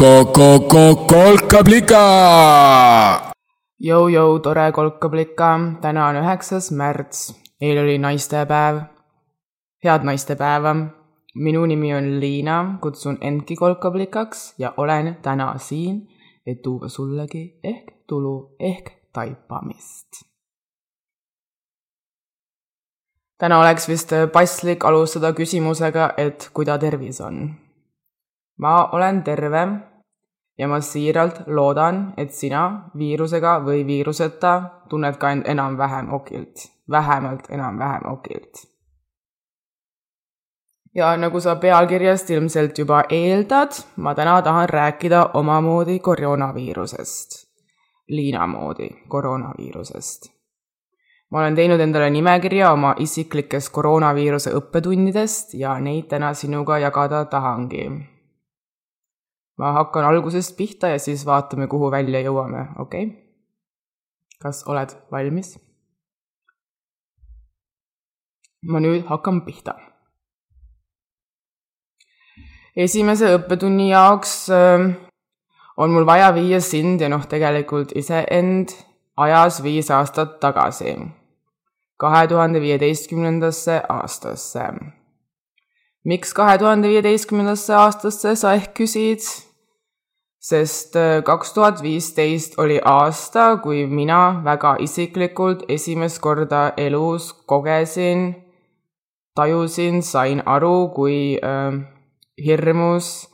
kolkablika. Jou-jou, tore kolkablika, täna on üheksas märts, eile oli naistepäev. head naistepäeva. minu nimi on Liina, kutsun endki kolkablikaks ja olen täna siin, et tuua sullegi ehk tulu ehk taipamist täna oleks vist paslik alustada küsimusega, et kuida tervis on. ma olen terve ja ma siiralt loodan, et sina viirusega või viiruseta tunned ka end enam-vähem okilt, vähemalt enam-vähem okilt. ja nagu sa pealkirjast ilmselt juba eeldad, ma täna tahan rääkida omamoodi koroonaviirusest. Liina moodi koroonaviirusest ma olen teinud endale nimekirja oma isiklikest koroonaviiruse õppetundidest ja neid täna sinuga jagada tahangi. Ma hakkan algusest pihta ja siis vaatame, kuhu välja jõuame, okei okay?? kas oled valmis? ma nüüd hakkan pihta. esimese õppetunni jaoks äh, on mul vaja viia sind ja noh, tegelikult iseend ajas viis aastat tagasi kahe tuhande viieteistkümnendasse aastasse. miks kahe tuhande viieteistkümnendasse aastasse, sa ehk küsid? Sest äh, kaks tuhat viisteist oli aasta, kui mina väga isiklikult esimest korda elus kogesin, tajusin, sain aru, kui äh, hirmus,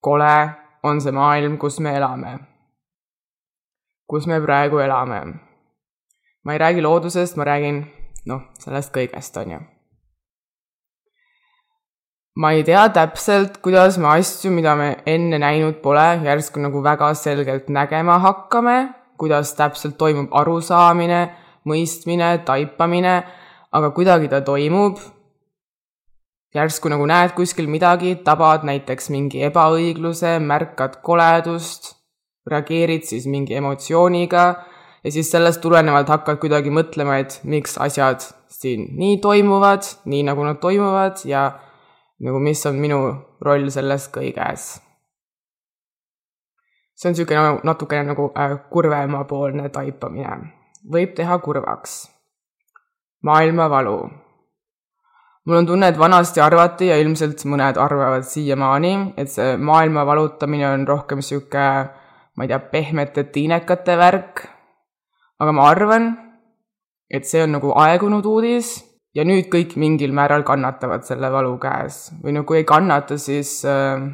kole on see maailm, kus me elame. kus me praegu elame. ma ei räägi loodusest, ma räägin noh, sellest kõigest, on ju. Ma ei tea täpselt, kuidas me asju, mida me enne näinud pole, järsku nagu väga selgelt nägema hakkame, kuidas täpselt toimub arusaamine, mõistmine, taipamine, aga kuidagi ta toimub. järsku nagu näed kuskil midagi, tabad näiteks mingi ebaõigluse, märkad koledust, reageerid siis mingi emotsiooniga. Ja siis sellest tulenevalt hakkad kuidagi mõtlema, et miks asjad siin nii toimuvad, nii nagu nad toimuvad ja nagu mis on minu roll selles kõiges. see on niisugune natukene nagu äh, kurvemapoolne taipamine. võib teha kurvaks. maailmavalu. mul on tunne, et vanasti arvati ja ilmselt mõned arvavad siiamaani, et see maailma valutamine on rohkem niisugune ma ei tea, pehmete tiinekate värk aga ma arvan, et see on nagu aegunud uudis ja nüüd kõik mingil määral kannatavad selle valu käes või no kui ei kannata, siis äh,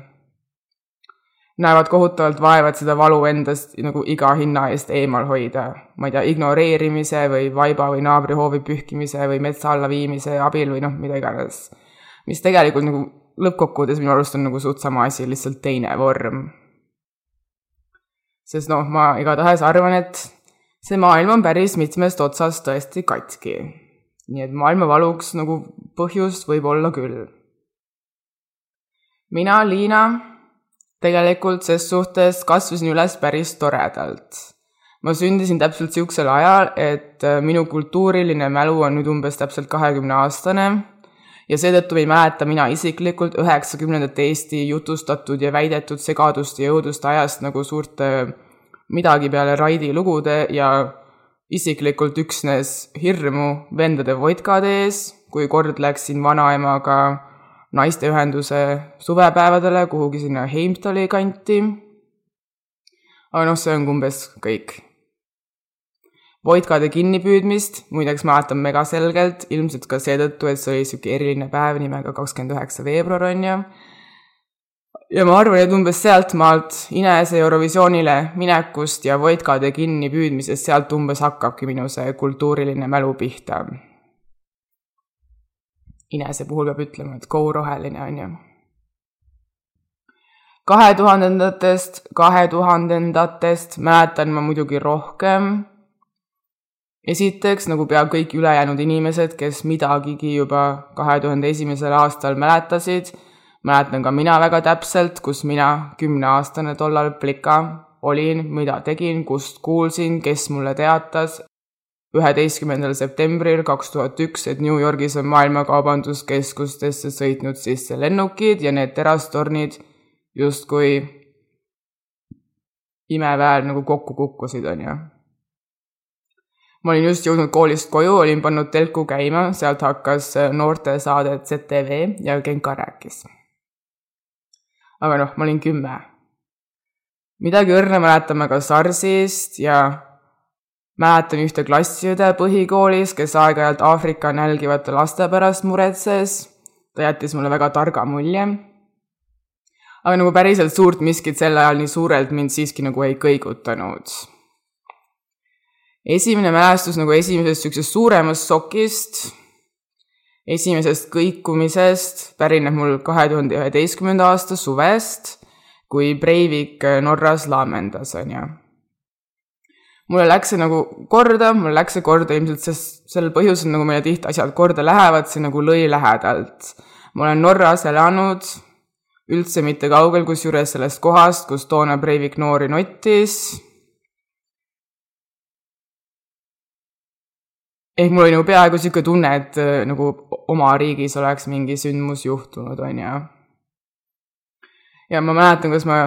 näevad kohutavalt vaeva, et seda valu endast nagu iga hinna eest eemal hoida. ma ei tea, ignoreerimise või vaiba või naabrihoovi pühkimise või metsa alla viimise abil või noh, mida iganes. mis tegelikult nagu lõppkokkuvõttes minu arust on nagu suht sama asi, lihtsalt teine vorm. sest noh, ma igatahes arvan, et see maailm on päris mitmest otsast tõesti katki. Nii et maailmavaluks nagu põhjust võib olla küll. mina, Liina, tegelikult ses suhtes kasvasin üles päris toredalt. ma sündisin täpselt niisugusel ajal, et äh, minu kultuuriline mälu on nüüd umbes täpselt kahekümneaastane ja seetõttu ei mäleta mina isiklikult üheksakümnendate Eesti jutustatud ja väidetud segaduste ja õuduste ajast nagu suurte midagi peale Raidi lugude ja isiklikult üksnes hirmu vendade vodkade ees, kui kord läksin vanaemaga naisteühenduse suvepäevadele kuhugi sinna Heimtali kanti. aga noh, see on umbes kõik. Vodkade kinnipüüdmist muideks mäletan mega selgelt, ilmselt ka seetõttu, et see oli niisugune eriline päev nimega kakskümmend üheksa veebruar, on ju ja ma arvan, et umbes sealtmaalt Inese Eurovisioonile minekust ja vodkade kinnipüüdmisest, sealt umbes hakkabki minu see kultuuriline mälu pihta. Inese puhul peab ütlema, et go roheline, on ju. kahe tuhandendatest, kahe tuhandendatest mäletan ma muidugi rohkem. esiteks, nagu pea kõik ülejäänud inimesed, kes midagigi juba kahe tuhande esimesel aastal mäletasid mäletan ka mina väga täpselt, kus mina, kümneaastane tollal plika, olin, mida tegin, kust kuulsin, kes mulle teatas. üheteistkümnendal septembril kaks tuhat üks, et New Yorgis on maailma kaubanduskeskustesse sõitnud sisse lennukid ja need terastornid justkui imeväel nagu kokku kukkusid, on ju. ma olin just jõudnud koolist koju, olin pannud telku käima, sealt hakkas noortesaade ZTV ja Genka rääkis. Aga noh, ma olin kümme. midagi õrna mäletame ka SARS-ist ja mäletan ühte klassiõde põhikoolis, kes aeg-ajalt Aafrika nälgivate laste pärast muretses. ta jättis mulle väga targa mulje. aga nagu päriselt suurt miskit sel ajal nii suurelt mind siiski nagu ei kõigutanud. esimene mälestus nagu esimesest niisugusest suuremast šokist, esimesest kõikumisest pärineb mul kahe tuhande üheteistkümnenda aasta suvest, kui Breivik Norras laamendas, on ju mulle läks see nagu korda, mul läks see korda ilmselt sest sel põhjusel, nagu meile tihti asjad korda lähevad, see nagu lõi lähedalt. ma olen Norras elanud, üldse mitte kaugel, kusjuures sellest kohast, kus toona Breivik noori nottis. Ehk mul oli nagu peaaegu niisugune tunne, et äh, nagu oma riigis oleks mingi sündmus juhtunud, on ju. ja ma mäletan, kuidas ma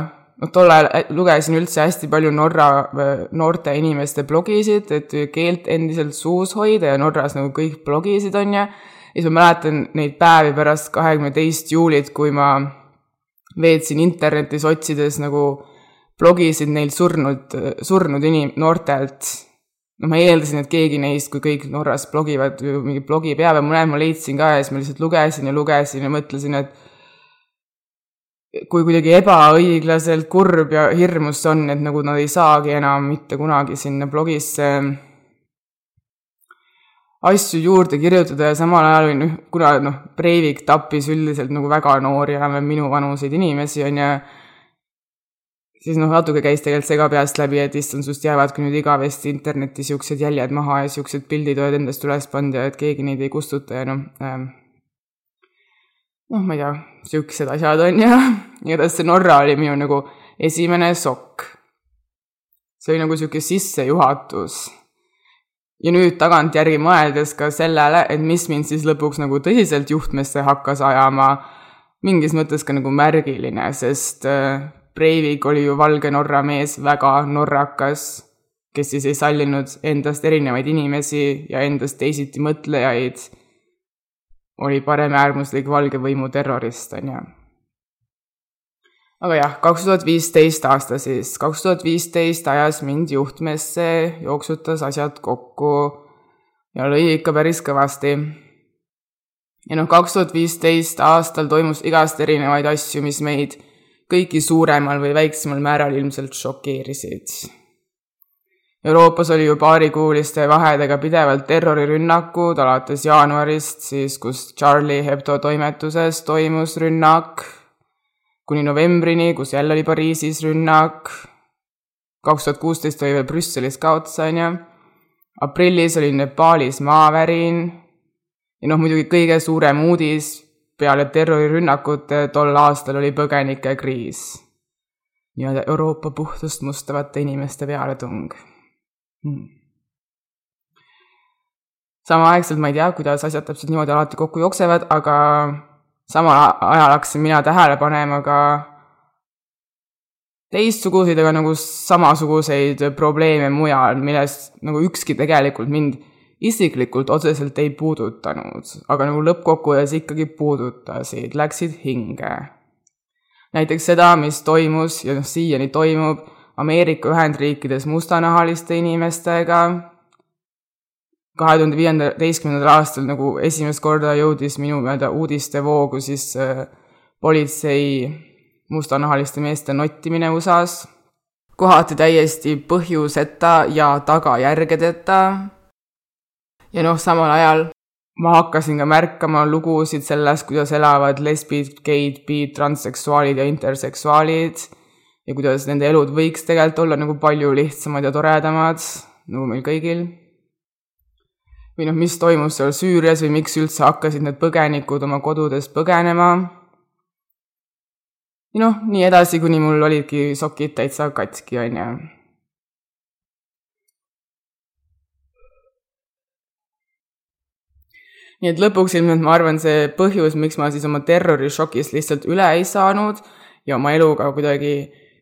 noh, tol ajal äh, lugesin üldse hästi palju Norra äh, noorte inimeste blogisid, et keelt endiselt suus hoida ja Norras nagu kõik blogisid, on ju. ja siis ma mäletan neid päevi pärast kahekümne teist juulit, kui ma veetsin internetis otsides nagu blogisid neil surnud, surnud inim-, noortelt. No ma eeldasin, et keegi neist, kui kõik Norras blogivad, mingi blogi peab ja mõned ma leidsin ka ja siis ma lihtsalt lugesin ja lugesin ja mõtlesin, et kui kuidagi ebaõiglaselt kurb ja hirmus see on, et nagu nad ei saagi enam mitte kunagi sinna blogisse asju juurde kirjutada ja samal ajal, noh, kuna noh, Breivik tappis üldiselt nagu väga noori, enam-vähem minuvanuseid inimesi, on ju, siis noh, natuke käis tegelikult sega peast läbi, et issand, sinust jäävadki nüüd igavesti internetti niisugused jäljed maha ja niisugused pildid oled endast üles pannud ja et keegi neid ei kustuta ja noh ähm,, noh, ma ei tea, niisugused asjad on ju, igatahes see Norra oli minu nagu esimene šokk. see oli nagu niisugune sissejuhatus. ja nüüd tagantjärgi mõeldes ka sellele, et mis mind siis lõpuks nagu tõsiselt juhtmesse hakkas ajama, mingis mõttes ka nagu märgiline, sest äh, Breivik oli ju valge Norra mees, väga norrakas, kes siis ei sallinud endast erinevaid inimesi ja endast teisiti mõtlejaid oli paremäärmuslik valge võimu terrorist, on ju. aga jah, kaks tuhat viisteist aasta siis, kaks tuhat viisteist ajas mind juhtmesse, jooksutas asjad kokku ja lõi ikka päris kõvasti. ja noh, kaks tuhat viisteist aastal toimus igast erinevaid asju, mis meid kõiki suuremal või väiksemal määral ilmselt šokeerisid. Euroopas oli ju paarikuuliste vahedega pidevalt terrorirünnakud alates jaanuarist siis, kus Charlie Hebdo toimetuses toimus rünnak, kuni novembrini, kus jälle oli Pariisis rünnak, kaks tuhat kuusteist oli veel Brüsselis ka otsa, on ju, aprillis oli Nepaalis maavärin. Ja noh, muidugi kõige suurem uudis peale terrorirünnakute tol aastal oli põgenikekriis. nii-öelda Euroopa puhtust mustavate inimeste pealetung Hmm. samaaegselt ma ei tea, kuidas asjad täpselt niimoodi alati kokku jooksevad, aga samal ajal hakkasin mina tähele panema ka teistsuguseid, aga nagu samasuguseid probleeme mujal, millest nagu ükski tegelikult mind isiklikult otseselt ei puudutanud, aga nagu lõppkokkuvõttes ikkagi puudutasid, läksid hinge. näiteks seda, mis toimus ja noh, siiani toimub Ameerika Ühendriikides mustanahaliste inimestega. kahe tuhande viieteistkümnendal aastal nagu esimest korda jõudis minu mööda uudistevoogu siis äh, politsei mustanahaliste meeste nottimine USA-s. kohati täiesti põhjuseta ja tagajärgedeta. Ja noh, samal ajal ma hakkasin ka märkama lugusid sellest, kuidas elavad lesbid, geid, bi, transseksuaalid ja interseksuaalid ja kuidas nende elud võiks tegelikult olla nagu palju lihtsamad ja toredamad, nagu meil kõigil. või noh, mis toimus seal Süürias või miks üldse hakkasid need põgenikud oma kodudest põgenema. ja noh, nii edasi, kuni mul olidki sokid täitsa katki, on ju. Nii et lõpuks ilmselt ma arvan, see põhjus, miks ma siis oma terrorišokist lihtsalt üle ei saanud ja oma eluga kuidagi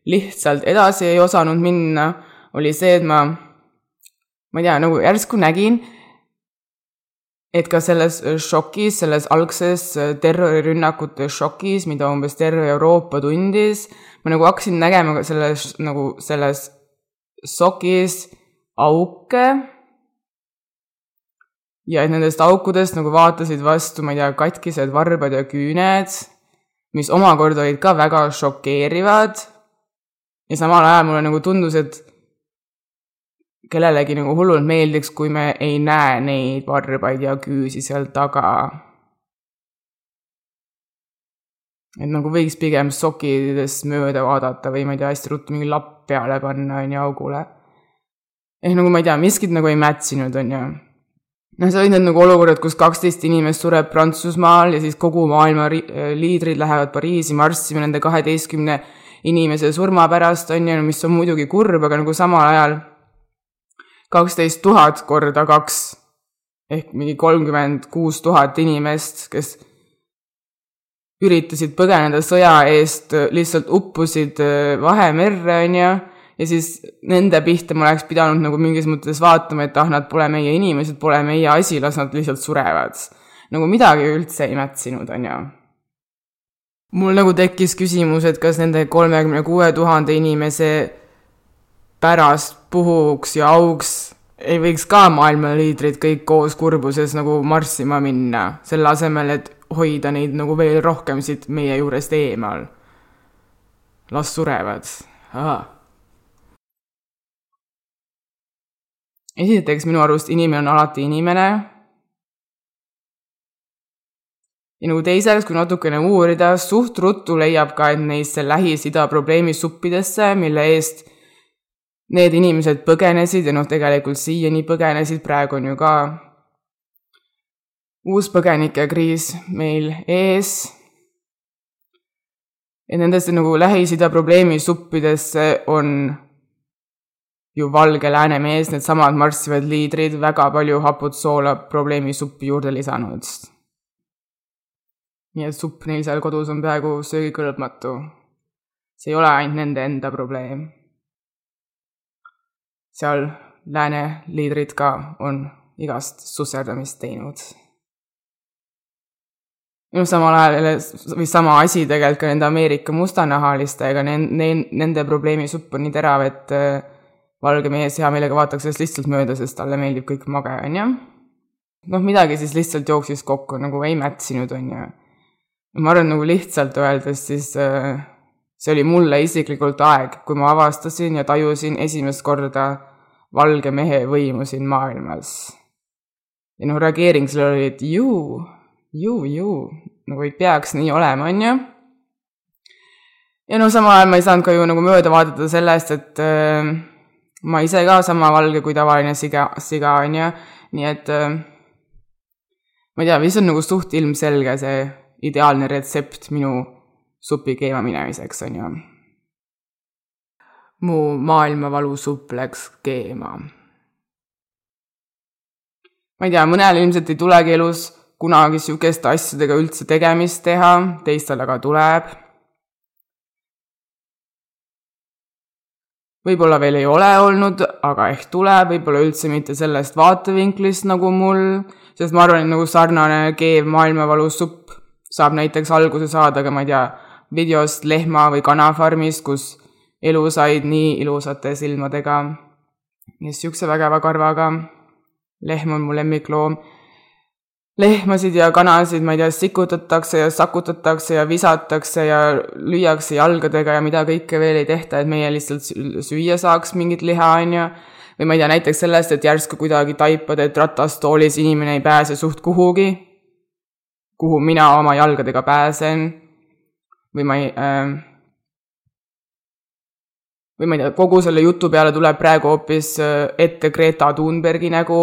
lihtsalt edasi ei osanud minna, oli see, et ma, ma ei tea, nagu järsku nägin, et ka selles šokis, selles algses terrorirünnakute šokis, mida umbes terve Euroopa tundis, ma nagu hakkasin nägema selles, nagu selles šokis auke ja et nendest aukudest nagu vaatasid vastu, ma ei tea, katkised varbad ja küüned, mis omakorda olid ka väga šokeerivad. ja samal ajal mulle nagu tundus, et kellelegi nagu hullult meeldiks, kui me ei näe neid varbaid ja küüsi seal taga. et nagu võiks pigem sokkidest mööda vaadata või ma ei tea, hästi ruttu mingi lapp peale panna, on ju, augule. ehk nagu ma ei tea, miskit nagu ei mätsinud, on ju noh, see olid need nagu olukorrad, kus kaksteist inimest sureb Prantsusmaal ja siis kogu maailma liidrid lähevad Pariisi marssima nende kaheteistkümne inimese surma pärast, on ju, mis on muidugi kurb, aga nagu samal ajal kaksteist tuhat korda kaks ehk mingi kolmkümmend kuus tuhat inimest, kes üritasid põgeneda sõja eest, lihtsalt uppusid Vahemerre, on ju ja siis nende pihta ma oleks pidanud nagu mingis mõttes vaatama, et ah, nad pole meie inimesed, pole meie asi, las nad lihtsalt surevad. nagu midagi üldse ei mätsinud, on ju. mul nagu tekkis küsimus, et kas nende kolmekümne kuue tuhande inimese pärast puhuks ja auks ei võiks ka maailma liidrid kõik koos kurbuses nagu marssima minna, selle asemel, et hoida neid nagu veel rohkem siit meie juurest eemal. las surevad. Esiteks minu arust inimene on alati inimene. ja nagu teiseks, kui natukene uurida, suht ruttu leiab ka, et neisse Lähis-Ida probleemisuppidesse, mille eest need inimesed põgenesid ja noh, tegelikult siiani põgenesid, praegu on ju ka uus põgenikekriis meil ees. et nendesse nagu Lähis-Ida probleemisuppidesse on ju valge lääne mees, needsamad marssivad liidrid, väga palju haput soola probleemi suppi juurde lisanud. nii et supp neil seal kodus on peaaegu söögikõlbmatu. see ei ole ainult nende enda probleem. seal lääne liidrid ka on igast susserdamist teinud. noh, samal ajal või sama asi tegelikult ka nende Ameerika mustanahalistega, nende probleemi supp on nii terav, et valge mees hea meelega vaataks sellest lihtsalt mööda, sest talle meeldib kõik mage, on ju. noh, midagi siis lihtsalt jooksis kokku, nagu ei mätsinud, on ju. ma arvan, nagu lihtsalt öeldes, siis äh, see oli mulle isiklikult aeg, kui ma avastasin ja tajusin esimest korda valge mehe võimu siin maailmas. ja noh, reageering sellele oli, et ju, ju, ju, nagu ei peaks nii olema, on ju. ja no samal ajal ma ei saanud ka ju nagu mööda vaadata sellest, et äh, ma ise ka sama valge kui tavaline siga, siga, on ju, nii et äh, ma ei tea, vist on nagu suht ilmselge see ideaalne retsept minu supi keema minemiseks, on ju. mu maailmavalusupp läks keema. ma ei tea, mõnel ilmselt ei tulegi elus kunagi niisuguste asjadega üldse tegemist teha, teistel aga tuleb võib-olla veel ei ole olnud, aga ehk tuleb, võib-olla üldse mitte sellest vaatevinklist nagu mul, sest ma arvan, et nagu sarnane keev maailmavalusupp saab näiteks alguse saada ka, ma ei tea, videost lehma- või kanafarmist, kus elu said nii ilusate silmadega ja niisuguse vägeva karvaga. lehm on mu lemmikloom lehmasid ja kanasid, ma ei tea, sikutatakse ja sakutatakse ja visatakse ja lüüakse jalgadega ja mida kõike veel ei tehta, et meie lihtsalt süüa saaks mingit liha, on ju. või ma ei tea, näiteks sellest, et järsku kuidagi taipad, et ratastoolis inimene ei pääse suht kuhugi, kuhu mina oma jalgadega pääsen. või ma ei äh, või ma ei tea, kogu selle jutu peale tuleb praegu hoopis äh, ette Greta Thunbergi nägu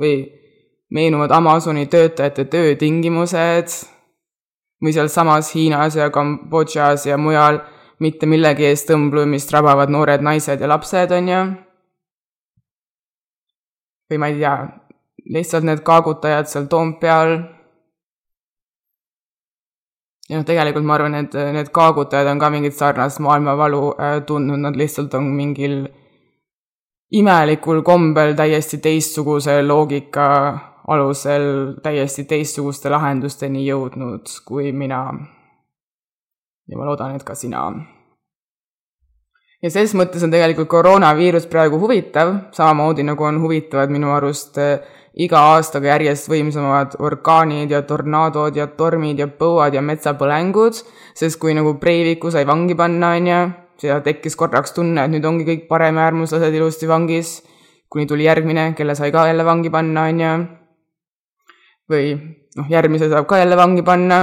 või meenuvad Amazoni töötajate töötingimused või sealsamas Hiinas ja Kambodžas ja mujal mitte millegi eest tõmblumist rabavad noored naised ja lapsed, on ju. või ma ei tea, lihtsalt need kaagutajad seal Toompeal. ja noh, tegelikult ma arvan, et need kaagutajad on ka mingit sarnast maailmavalu äh, tundnud, nad lihtsalt on mingil imelikul kombel täiesti teistsuguse loogika alusel täiesti teistsuguste lahendusteni jõudnud kui mina. ja ma loodan, et ka sina. ja ses mõttes on tegelikult koroonaviirus praegu huvitav, samamoodi nagu on huvitavad minu arust äh, iga aastaga järjest võimsamad orkaanid ja tornaadod ja tormid ja põuad ja metsapõlengud, sest kui nagu Breiviku sai vangi panna, on ju, ja tekkis korraks tunne, et nüüd ongi kõik paremäärmuslased ilusti vangis, kuni tuli järgmine, kelle sai ka jälle vangi panna, on ju, või noh, järgmise saab ka jälle vangi panna,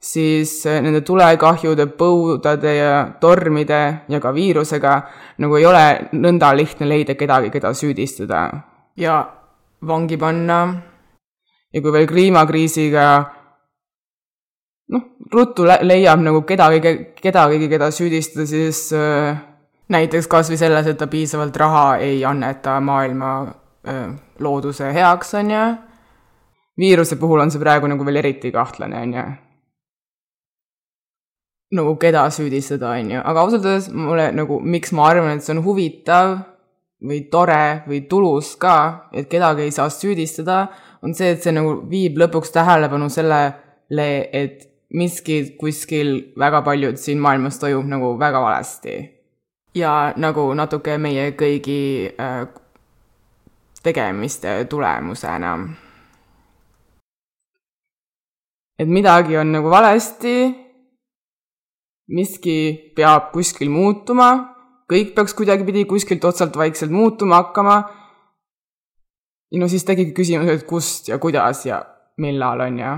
siis eh, nende tulekahjude, põudade ja tormide ja ka viirusega nagu ei ole nõnda lihtne leida kedagi, keda süüdistada. ja vangi panna ja kui veel kliimakriisiga noh, ruttu leiab nagu kedagi, kedagigi, keda süüdistada, siis äh, näiteks kas või selles, et ta piisavalt raha ei anneta maailma äh, looduse heaks, on ju. Viiruse puhul on see praegu nagu veel eriti kahtlane, on ju. nagu keda süüdistada, on ju, aga ausalt öeldes mulle nagu, miks ma arvan, et see on huvitav või tore või tulus ka, et kedagi ei saa süüdistada, on see, et see nagu viib lõpuks tähelepanu sellele, et miski kuskil väga paljud siin maailmas toimub nagu väga valesti. ja nagu natuke meie kõigi äh, tegemiste tulemusena. Et midagi on nagu valesti, miski peab kuskil muutuma kõik peaks kuidagipidi kuskilt otsalt vaikselt muutuma hakkama. ja no siis tekibki küsimus, et kust ja kuidas ja millal, on ju.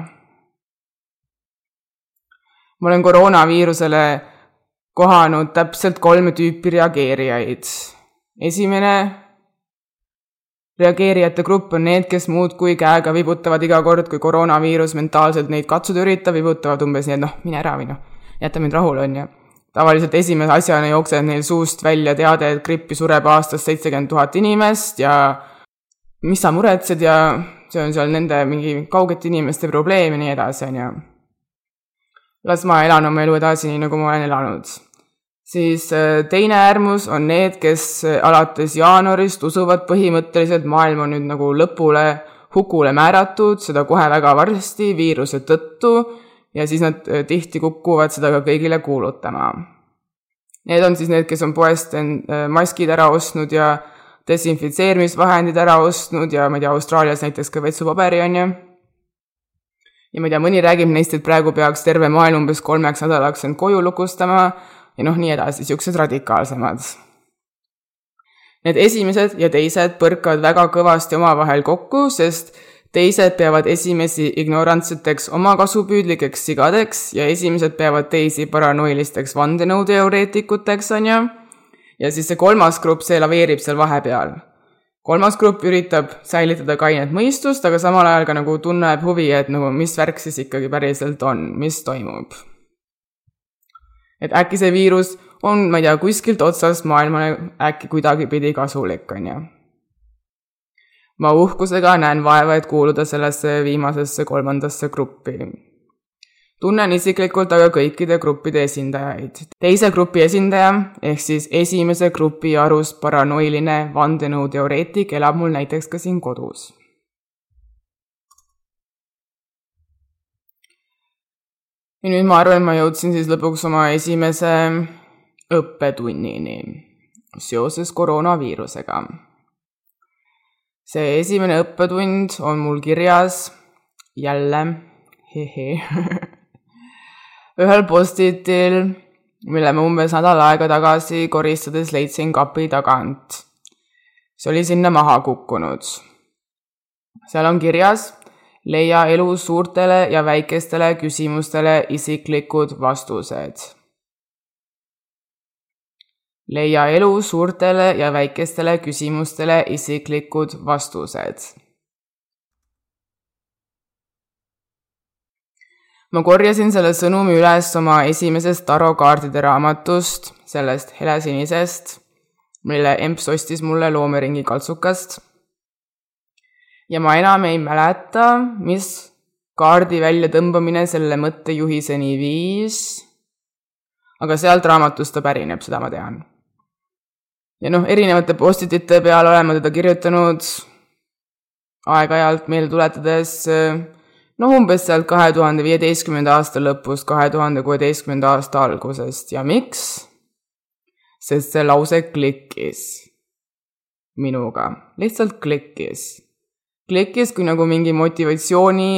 ma olen koroonaviirusele kohanud täpselt kolme tüüpi reageerijaid. esimene reageerijate grupp on need, kes muudkui käega vibutavad iga kord, kui koroonaviirus mentaalselt neid katsuda üritab, vibutavad umbes nii, et noh, mine ära või noh, jäta mind rahule, on ju tavaliselt esimese asjana jookseb neil suust välja teade, et grippi sureb aastas seitsekümmend tuhat inimest ja mis sa muretsed ja see on seal nende mingi kaugete inimeste probleem ja nii edasi, on ju. las ma elan oma elu edasi, nii nagu ma olen elanud. Siis äh, teine äärmus on need, kes äh, alates jaanuarist usuvad põhimõtteliselt maailm on nüüd nagu lõpule, hukule määratud, seda kohe väga varsti viiruse tõttu ja siis nad äh, tihti kukuvad seda ka kõigile kuulutama. Need on siis need, kes on poest maskid ära ostnud ja desinfitseerimisvahendid ära ostnud ja ma ei tea, Austraalias näiteks ka vetsupaberi, on ju. ja ma ei tea, mõni räägib neist, et praegu peaks terve maailm umbes kolmeks nädalaks end koju lukustama ja noh, nii edasi, niisugused radikaalsemad. Need esimesed ja teised põrkavad väga kõvasti omavahel kokku, sest teised peavad esimesi ignorantseteks omakasupüüdlikeks sigadeks ja esimesed peavad teisi paranoilisteks vandenõuteoreetikuteks, on ju. ja siis see kolmas grupp, see laveerib seal vahepeal. kolmas grupp üritab säilitada kainet mõistust, aga samal ajal ka nagu tunneb huvi, et nagu mis värk siis ikkagi päriselt on, mis toimub. Et äkki see viirus on, ma ei tea, kuskilt otsast maailmale äkki kuidagipidi kasulik, on ju ma uhkusega näen vaeva, et kuuluda sellesse viimasesse kolmandasse gruppi. tunnen isiklikult aga kõikide gruppide esindajaid. teise grupi esindaja ehk siis esimese grupi arust paranoiline vandenõuteoreetik elab mul näiteks ka siin kodus. Ja nüüd ma arvan, ma jõudsin siis lõpuks oma esimese õppetunnini seoses koroonaviirusega see esimene õppetund on mul kirjas jälle, hehe ühel postitil, mille ma umbes nädal aega tagasi koristades leidsin kapi tagant. see oli sinna maha kukkunud. seal on kirjas, leia elu suurtele ja väikestele küsimustele isiklikud vastused leia elu suurtele ja väikestele küsimustele isiklikud vastused. ma korjasin selle sõnumi üles oma esimesest tarokaardide raamatust, sellest helesinisest, mille emps ostis mulle loomeringi kaltsukast. Ja ma enam ei mäleta, mis kaardi väljatõmbamine selle mõttejuhiseni viis. aga sealt raamatust ta pärineb, seda ma tean. ja noh, erinevate postitute peal olen ma teda kirjutanud aeg-ajalt meelde tuletades noh, umbes sealt kahe tuhande viieteistkümnenda aasta lõpust, kahe tuhande kuueteistkümnenda aasta algusest ja miks? sest see lause klikkis minuga, lihtsalt klikkis. Klikkis kui nagu mingi motivatsiooni,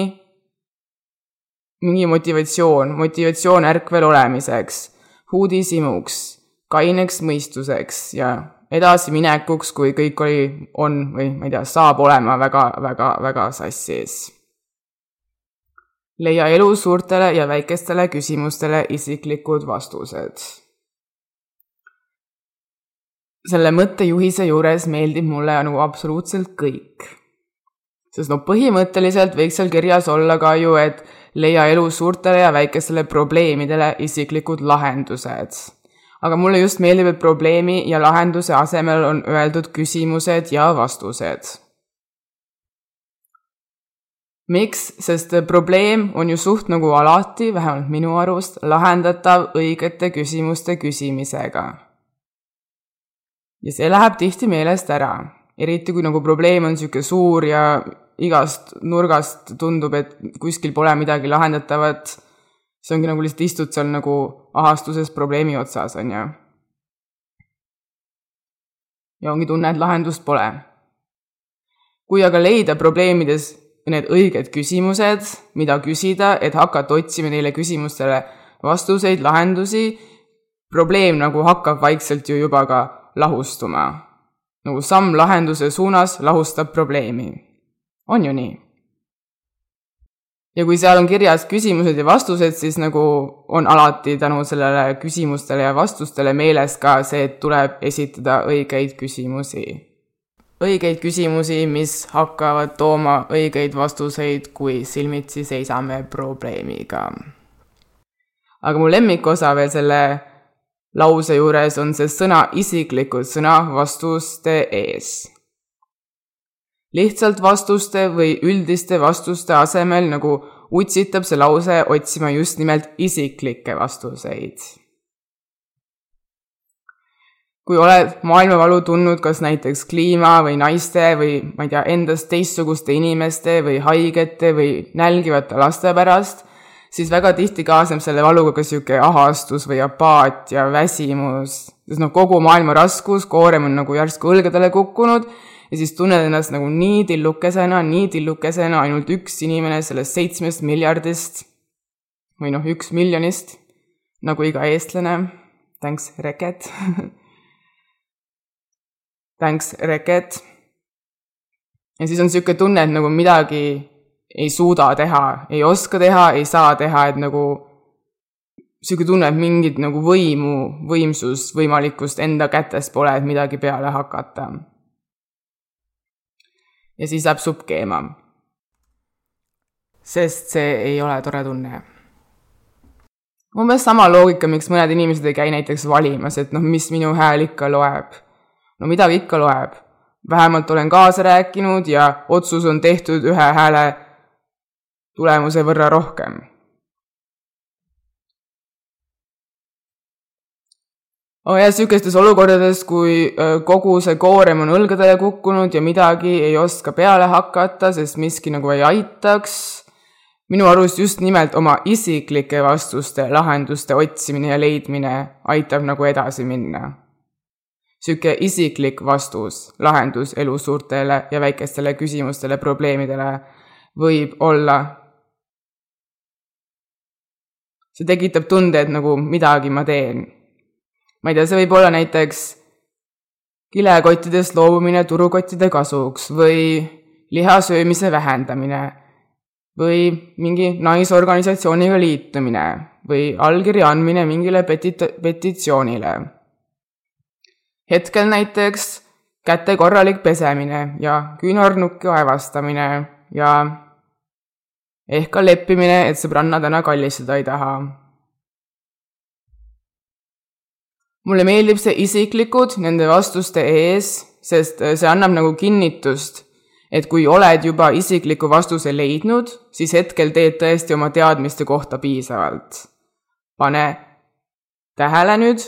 mingi motivatsioon, motivatsioon ärkvel olemiseks, uudishimuks, kaineks mõistuseks ja edasiminekuks, kui kõik oli, on või ma ei tea, saab olema väga, väga, väga sassis leia elus suurtele ja väikestele küsimustele isiklikud vastused. selle mõttejuhise juures meeldib mulle nagu absoluutselt kõik. Sest no põhimõtteliselt võiks seal kirjas olla ka ju, et leia elus suurtele ja väikestele probleemidele isiklikud lahendused. aga mulle just meeldib, et probleemi ja lahenduse asemel on öeldud küsimused ja vastused miks, sest probleem on ju suht nagu alati, vähemalt minu arust, lahendatav õigete küsimuste küsimisega. ja see läheb tihti meelest ära, eriti kui nagu probleem on niisugune suur ja igast nurgast tundub, et kuskil pole midagi lahendatavat, see ongi nagu lihtsalt istud seal nagu ahastuses probleemi otsas, on ju. ja ongi tunne, et lahendust pole. kui aga leida probleemides need õiged küsimused, mida küsida, et hakata otsima neile küsimustele vastuseid, lahendusi, probleem nagu hakkab vaikselt ju juba ka lahustuma. nagu samm lahenduse suunas lahustab probleemi. On ju nii? ja kui seal on kirjas küsimused ja vastused, siis nagu on alati tänu sellele küsimustele ja vastustele meeles ka see, et tuleb esitada õigeid küsimusi õigeid küsimusi, mis hakkavad tooma õigeid vastuseid, kui silmitsi seisame probleemiga. aga mu lemmikosa veel selle lause juures on see sõna isiklikud, sõna vastuste ees. Lihtsalt vastuste või üldiste vastuste asemel nagu utsitab see lause otsima just nimelt isiklikke vastuseid. Kui oled maailmavalu tundnud kas näiteks kliima või naiste või ma ei tea, endast teistsuguste inimeste või haigete või nälgivate laste pärast, siis väga tihti kaasneb selle valuga ka niisugune ahastus või apaatia, väsimus, sest noh, kogu maailma raskus, koorem on nagu järsku õlgadele kukkunud ja siis tunned ennast nagu nii tillukesena, nii tillukesena, ainult üks inimene sellest seitsmest miljardist või noh, üks miljonist, nagu iga eestlane, thanks, Reket thanks, Reket. ja siis on niisugune tunne, et nagu midagi ei suuda teha, ei oska teha, ei saa teha, et nagu niisugune tunne, et mingit nagu võimu, võimsust, võimalikkust enda kätes pole, et midagi peale hakata. Ja siis läheb supp keema. sest see ei ole tore tunne. umbes sama loogika, miks mõned inimesed ei käi näiteks valimas, et noh, mis minu hääl ikka loeb no midagi ikka loeb. vähemalt olen kaasa rääkinud ja otsus on tehtud ühe hääle tulemuse võrra rohkem. Oh ja niisugustes olukordades, kui kogu see koorem on õlgadele kukkunud ja midagi ei oska peale hakata, sest miski nagu ei aitaks, minu arust just nimelt oma isiklike vastuste, lahenduste otsimine ja leidmine aitab nagu edasi minna niisugune isiklik vastus, lahendus elu suurtele ja väikestele küsimustele, probleemidele võib olla. see tekitab tunde, et nagu midagi ma teen. Ma ei tea, see võib olla näiteks kilekottidest loobumine turukottide kasuks või liha söömise vähendamine või mingi naisorganisatsiooniga liitumine või allkirja andmine mingile petit-, petitsioonile hetkel näiteks käte korralik pesemine ja küünarnuki aevastamine ja ehk ka leppimine, et sõbranna täna kallistada ei taha. Mulle meeldib see isiklikud nende vastuste ees, sest see annab nagu kinnitust, et kui oled juba isikliku vastuse leidnud, siis hetkel teed tõesti oma teadmiste kohta piisavalt. pane tähele nüüd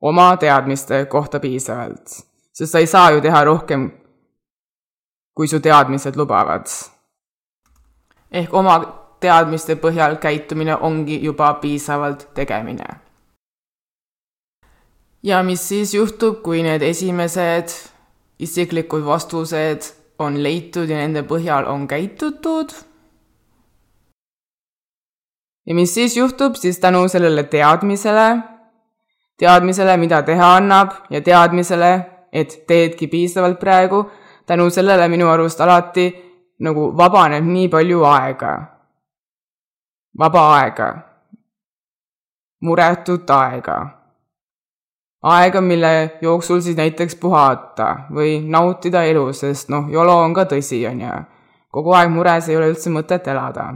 oma teadmiste kohta piisavalt, sest sa ei saa ju teha rohkem, kui su teadmised lubavad. ehk oma teadmiste põhjal käitumine ongi juba piisavalt tegemine. Ja mis siis juhtub, kui need esimesed isiklikud vastused on leitud ja nende põhjal on käitutud? ja mis siis juhtub, siis tänu sellele teadmisele, teadmisele, mida teha annab ja teadmisele, et teedki piisavalt praegu, tänu sellele minu arust alati nagu vabaneb nii palju aega. vaba aega. muretut aega. Aega, mille jooksul siis näiteks puhata või nautida elu, sest noh, YOLO on ka tõsi, on ju. kogu aeg mures ei ole üldse mõtet elada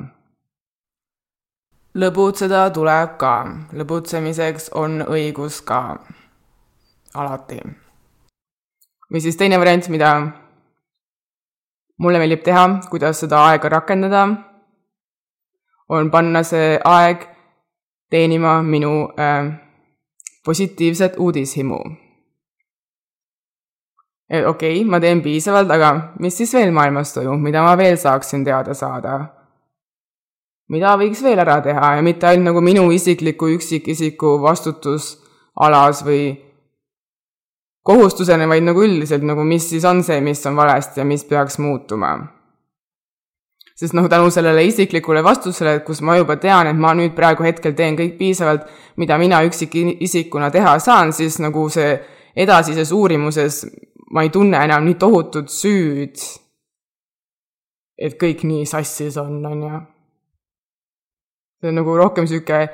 lõbutseda tuleb ka, lõbutsemiseks on õigus ka alati. või siis teine variant, mida mulle meeldib teha, kuidas seda aega rakendada, on panna see aeg teenima minu äh, positiivset uudishimu. okei okay,, ma teen piisavalt, aga mis siis veel maailmas toimub, mida ma veel saaksin teada saada mida võiks veel ära teha ja mitte ainult nagu minu isikliku üksikisiku vastutusalas või kohustusena, vaid nagu üldiselt nagu, mis siis on see, mis on valesti ja mis peaks muutuma. Sest noh, tänu sellele isiklikule vastusele, kus ma juba tean, et ma nüüd praegu hetkel teen kõik piisavalt, mida mina üksikisikuna teha saan, siis nagu see edasises uurimuses ma ei tunne enam nii tohutut süüd, et kõik nii sassis on, on ju see on nagu rohkem niisugune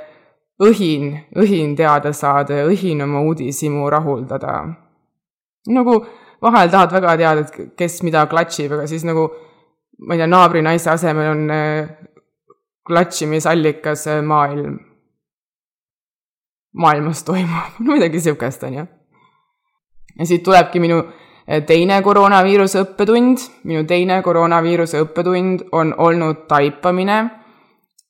õhin, õhin teada saada ja õhin oma uudishimu rahuldada. nagu vahel tahad väga teada, et kes mida klatšib, aga siis nagu ma ei tea, naabrinaise asemel on äh, klatšimisallikas äh, maailm. maailmas toimub, no midagi niisugust, on ju. ja siit tulebki minu äh, teine koroonaviiruse õppetund, minu teine koroonaviiruse õppetund on olnud taipamine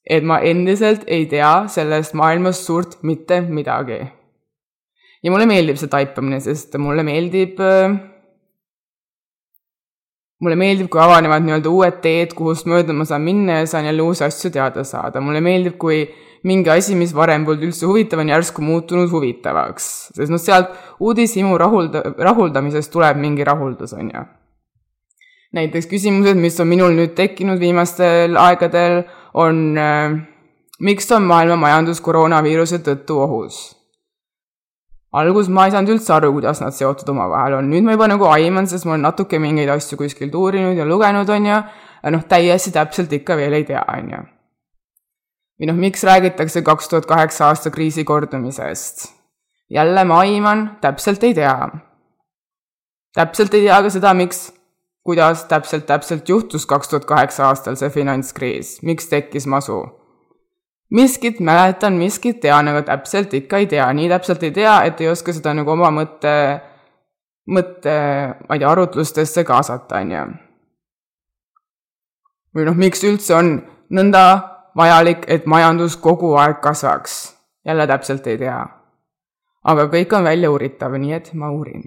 et ma endiselt ei tea sellest maailmast suurt mitte midagi. ja mulle meeldib see taipamine, sest mulle meeldib, äh, mulle meeldib, kui avanevad nii-öelda uued teed, kuhust mööda ma saan minna ja saan jälle uusi asju teada saada. mulle meeldib, kui mingi asi, mis varem polnud üldse huvitav, on järsku muutunud huvitavaks. sest noh, sealt uudishimu rahulda-, rahuldamisest tuleb mingi rahuldus, on ju. näiteks küsimused, mis on minul nüüd tekkinud viimastel aegadel on äh,, miks on maailma majandus koroonaviiruse tõttu ohus? Alguses ma ei saanud üldse aru, kuidas nad seotud omavahel on, nüüd ma juba nagu aiman, sest ma olen natuke mingeid asju kuskilt uurinud ja lugenud, on ju, noh, täiesti täpselt ikka veel ei tea, on ju. või noh, miks räägitakse kaks tuhat kaheksa aasta kriisi kordumisest? jälle ma aiman, täpselt ei tea. täpselt ei tea ka seda, miks kuidas täpselt, täpselt juhtus kaks tuhat kaheksa aastal see finantskriis, miks tekkis masu? Miskit mäletan, miskit tean, aga täpselt ikka ei tea, nii täpselt ei tea, et ei oska seda nagu oma mõtte, mõtte, ma ei tea, arutlustesse kaasata, on ju. või noh, miks üldse on nõnda vajalik, et majandus kogu aeg kasvaks? jälle täpselt ei tea. aga kõik on väljauuritav, nii et ma uurin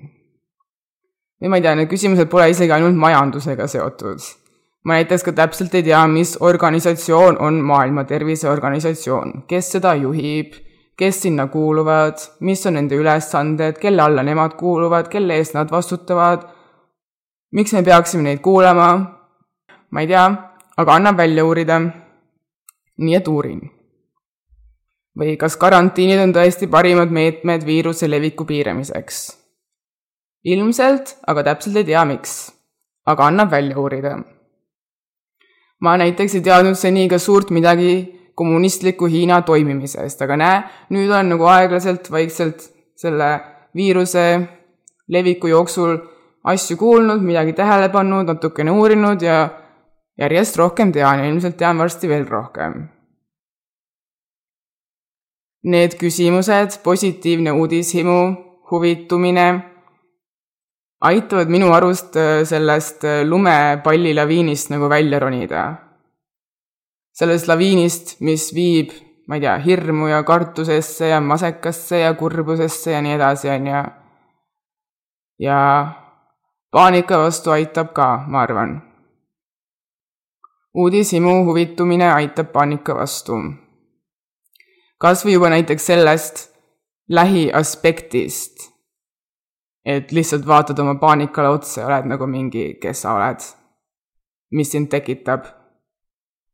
või ma ei tea, need küsimused pole isegi ainult majandusega seotud. Ma näiteks ka täpselt ei tea, mis organisatsioon on Maailma Terviseorganisatsioon, kes seda juhib, kes sinna kuuluvad, mis on nende ülesanded, kelle alla nemad kuuluvad, kelle eest nad vastutavad, miks me peaksime neid kuulama, ma ei tea, aga annab välja uurida. nii et uurin. või kas karantiinid on tõesti parimad meetmed viiruse leviku piiramiseks ilmselt, aga täpselt ei tea, miks. aga annab välja uurida. Ma näiteks ei teadnud seni ka suurt midagi kommunistliku Hiina toimimisest, aga näe, nüüd olen nagu aeglaselt, vaikselt selle viiruse leviku jooksul asju kuulnud, midagi tähele pannud, natukene uurinud ja järjest rohkem tean ja ilmselt tean varsti veel rohkem. Need küsimused, positiivne uudishimu, huvitumine aitavad minu arust äh, sellest äh, lumepallilaviinist nagu välja ronida. sellest laviinist, mis viib, ma ei tea, hirmu ja kartusesse ja masekasse ja kurbusesse ja nii edasi, on ju. ja paanika vastu aitab ka, ma arvan. uudishimu huvitumine aitab paanika vastu. kas või juba näiteks sellest lähiaspektist et lihtsalt vaatad oma paanikale otsa ja oled nagu mingi, kes sa oled, mis sind tekitab,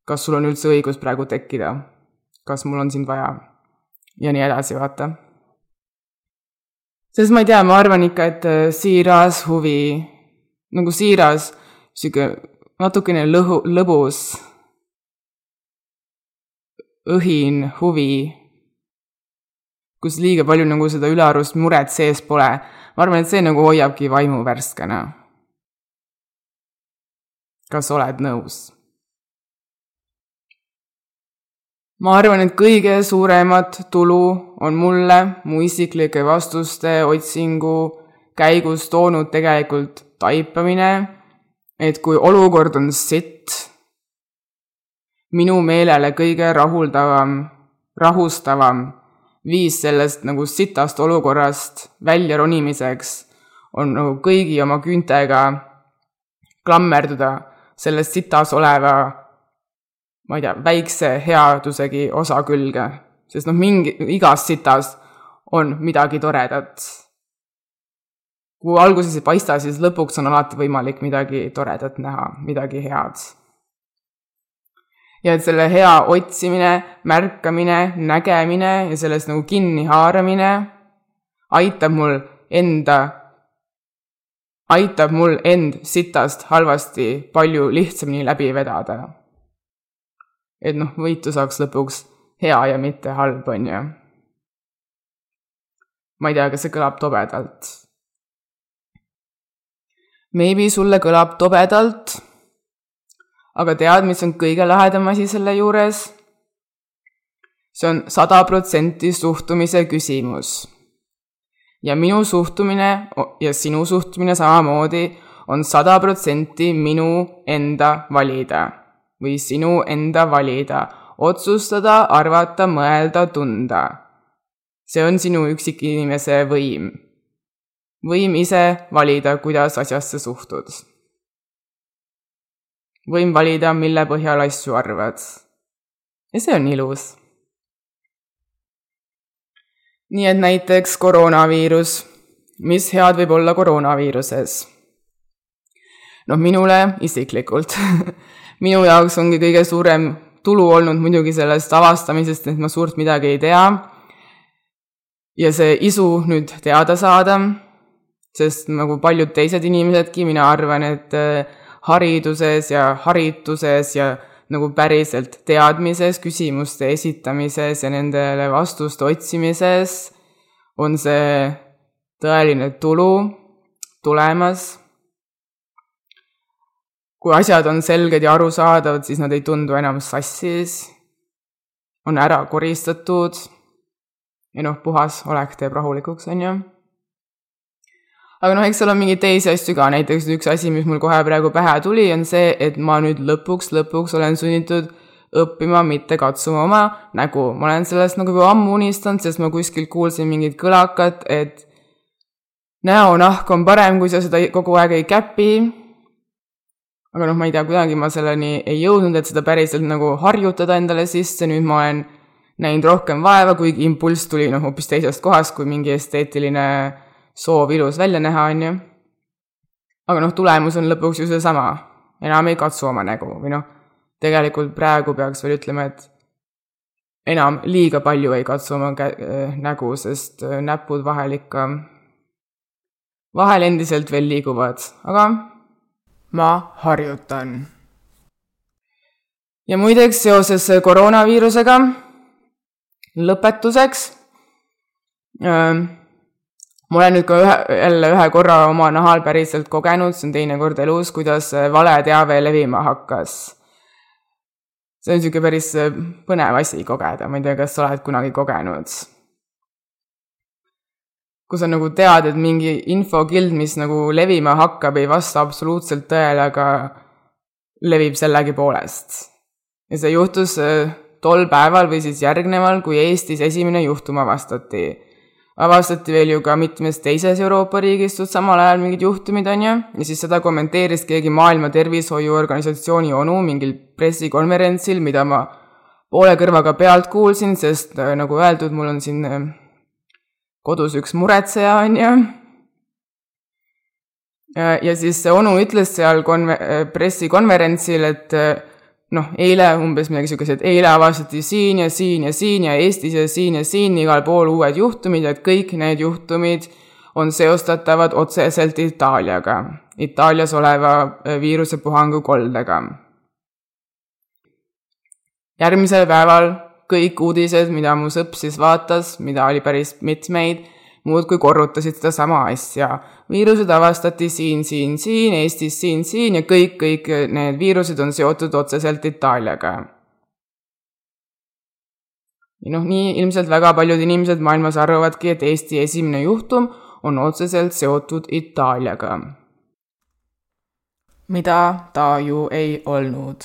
kas sul on üldse õigus praegu tekkida, kas mul on sind vaja? ja nii edasi, vaata. sest ma ei tea, ma arvan ikka, et äh, siiras huvi, nagu siiras, sihuke natukene lõhu, lõbus, õhin huvi, kus liiga palju nagu seda ülearust muret sees pole ma arvan, et see nagu hoiabki vaimu värskena. kas oled nõus? ma arvan, et kõige suuremat tulu on mulle mu isiklike vastuste otsingu käigus toonud tegelikult taipamine, et kui olukord on sitt, minu meelele kõige rahuldavam, rahustavam viis sellest nagu sitast olukorrast välja ronimiseks on nagu kõigi oma küüntega klammerduda selles sitas oleva, ma ei tea, väikse headusegi osa külge. sest noh, mingi, igas sitas on midagi toredat. kui alguses ei paista, siis lõpuks on alati võimalik midagi toredat näha, midagi head ja et selle hea otsimine, märkamine, nägemine ja sellest nagu kinni haaramine aitab mul enda, aitab mul end sitast halvasti palju lihtsamini läbi vedada. et noh, võitu saaks lõpuks hea ja mitte halb, on ju. ma ei tea, kas see kõlab tobedalt. Maybe sulle kõlab tobedalt aga tead, mis on kõige lahedam asi selle juures? see on sada protsenti suhtumise küsimus. ja minu suhtumine ja sinu suhtumine samamoodi on sada protsenti minu enda valida või sinu enda valida, otsustada, arvata, mõelda, tunda. see on sinu üksikinimese võim. võim ise valida, kuidas asjasse suhtud võin valida, mille põhjal asju arvad. ja see on ilus. nii et näiteks koroonaviirus. mis head võib olla koroonaviiruses? noh, minule isiklikult minu jaoks ongi kõige suurem tulu olnud muidugi sellest avastamisest, et ma suurt midagi ei tea. ja see isu nüüd teada saada, sest nagu paljud teised inimesedki, mina arvan, et äh, hariduses ja harituses ja nagu päriselt teadmises, küsimuste esitamises ja nendele vastuste otsimises on see tõeline tulu tulemas. kui asjad on selged ja arusaadavad, siis nad ei tundu enam sassis, on ära koristatud. Ja noh, puhas olek teeb rahulikuks, on ju aga noh, eks seal on mingeid teisi asju ka, näiteks üks asi, mis mul kohe praegu pähe tuli, on see, et ma nüüd lõpuks, lõpuks olen sunnitud õppima, mitte katsuma oma nägu. ma olen sellest nagu juba ammu unistanud, sest ma kuskilt kuulsin mingit kõlakat, et näonahk on parem, kui sa seda kogu aeg ei käpi. aga noh, ma ei tea, kuidagi ma selleni ei jõudnud, et seda päriselt nagu harjutada endale sisse, nüüd ma olen näinud rohkem vaeva, kuigi impulss tuli noh, hoopis teisest kohast kui mingi esteetiline soov ilus välja näha, on ju. aga noh, tulemus on lõpuks ju seesama, enam ei katsu oma nägu või noh, tegelikult praegu peaks veel ütlema, et enam liiga palju ei katsu oma kä-, äh, nägu, sest äh, näpud vahel ikka, vahel endiselt veel liiguvad, aga ma harjutan. ja muideks seoses koroonaviirusega lõpetuseks äh, ma olen nüüd ka ühe, jälle ühe korra oma nahal päriselt kogenud, see on teine kord elus, kuidas valeteave levima hakkas. see on niisugune päris põnev asi kogeda, ma ei tea, kas sa oled kunagi kogenud. kui sa nagu tead, et mingi infokild, mis nagu levima hakkab, ei vasta absoluutselt tõele, aga levib sellegipoolest. ja see juhtus äh, tol päeval või siis järgneval, kui Eestis esimene juhtum avastati. Avastati veel ju ka mitmes teises Euroopa riigis samal ajal mingid juhtumid, on ju, ja siis seda kommenteeris keegi Maailma Tervishoiuorganisatsiooni onu mingil pressikonverentsil, mida ma poole kõrvaga pealt kuulsin, sest äh, nagu öeldud, mul on siin äh, kodus üks muretseja, on ju. ja siis see onu ütles seal konver-, äh, pressikonverentsil, et noh, eile umbes midagi niisugust, et eile avastati siin ja siin ja siin ja Eestis ja siin ja siin igal pool uued juhtumid, et kõik need juhtumid on seostatavad otseselt Itaaliaga, Itaalias oleva viirusepuhangu koldega. Järgmisel päeval kõik uudised, mida mu sõpp siis vaatas, mida oli päris mitmeid, muudkui korrutasid sedasama asja. viirused avastati siin, siin, siin, Eestis siin, siin ja kõik, kõik need viirused on seotud otseselt Itaaliaga. noh, nii ilmselt väga paljud inimesed maailmas arvavadki, et Eesti esimene juhtum on otseselt seotud Itaaliaga. mida ta ju ei olnud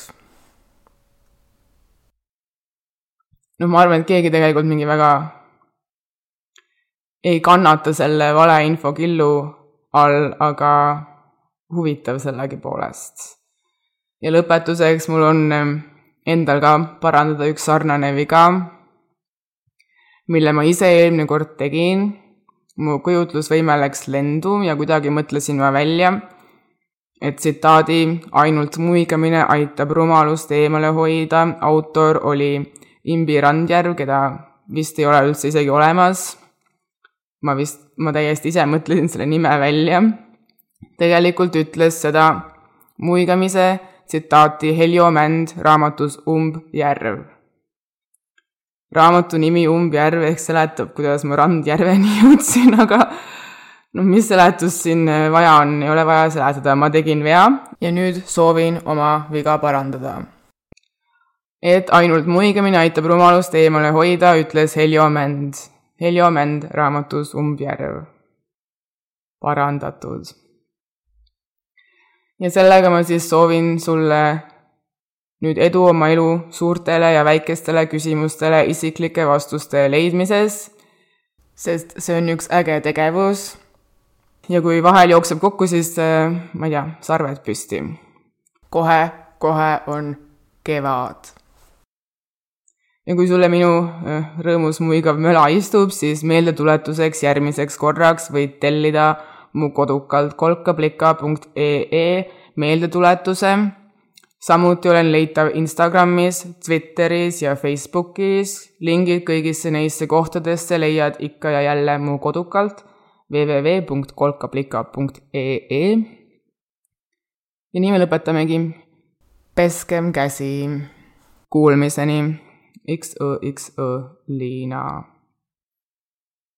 noh, ma arvan, et keegi tegelikult mingi väga ei kannata selle valeinfo killu all, aga huvitav sellegipoolest. ja lõpetuseks mul on ehm, endal ka parandada üks sarnane viga, mille ma ise eelmine kord tegin. mu kujutlusvõime läks lendu ja kuidagi mõtlesin ma välja, et tsitaadi ainult muigamine aitab rumalust eemale hoida, autor oli Imbi Randjärv, keda vist ei ole üldse isegi olemas. Ma vist, ma täiesti ise mõtlesin selle nime välja. tegelikult ütles seda muigamise tsitaati Heljo Mänd raamatus Umbjärv. raamatu nimi Umbjärv ehk seletab, kuidas ma Randjärveni jõudsin, aga noh, mis seletust siin vaja on, ei ole vaja seletada, ma tegin vea ja nüüd soovin oma viga parandada et ainult muigamine aitab rumalust eemale hoida, ütles Heljo Mänd. Heljo Mänd raamatus Umbjärv. parandatud. ja sellega ma siis soovin sulle nüüd edu oma elu suurtele ja väikestele küsimustele isiklike vastuste leidmises, sest see on üks äge tegevus. ja kui vahel jookseb kokku, siis äh, ma ei tea, sarved püsti. kohe, kohe on kevad ja kui sulle minu äh, rõõmus muigav möla istub, siis meeldetuletuseks järgmiseks korraks võid tellida mu kodukalt kolkablika.ee meeldetuletuse. samuti olen leitav Instagramis, Twitteris ja Facebookis. lingid kõigisse neisse kohtadesse leiad ikka ja jälle mu kodukalt www.kolkablika.ee. ja nii me lõpetamegi. peskem käsi. Kuulmiseni XOXO Liina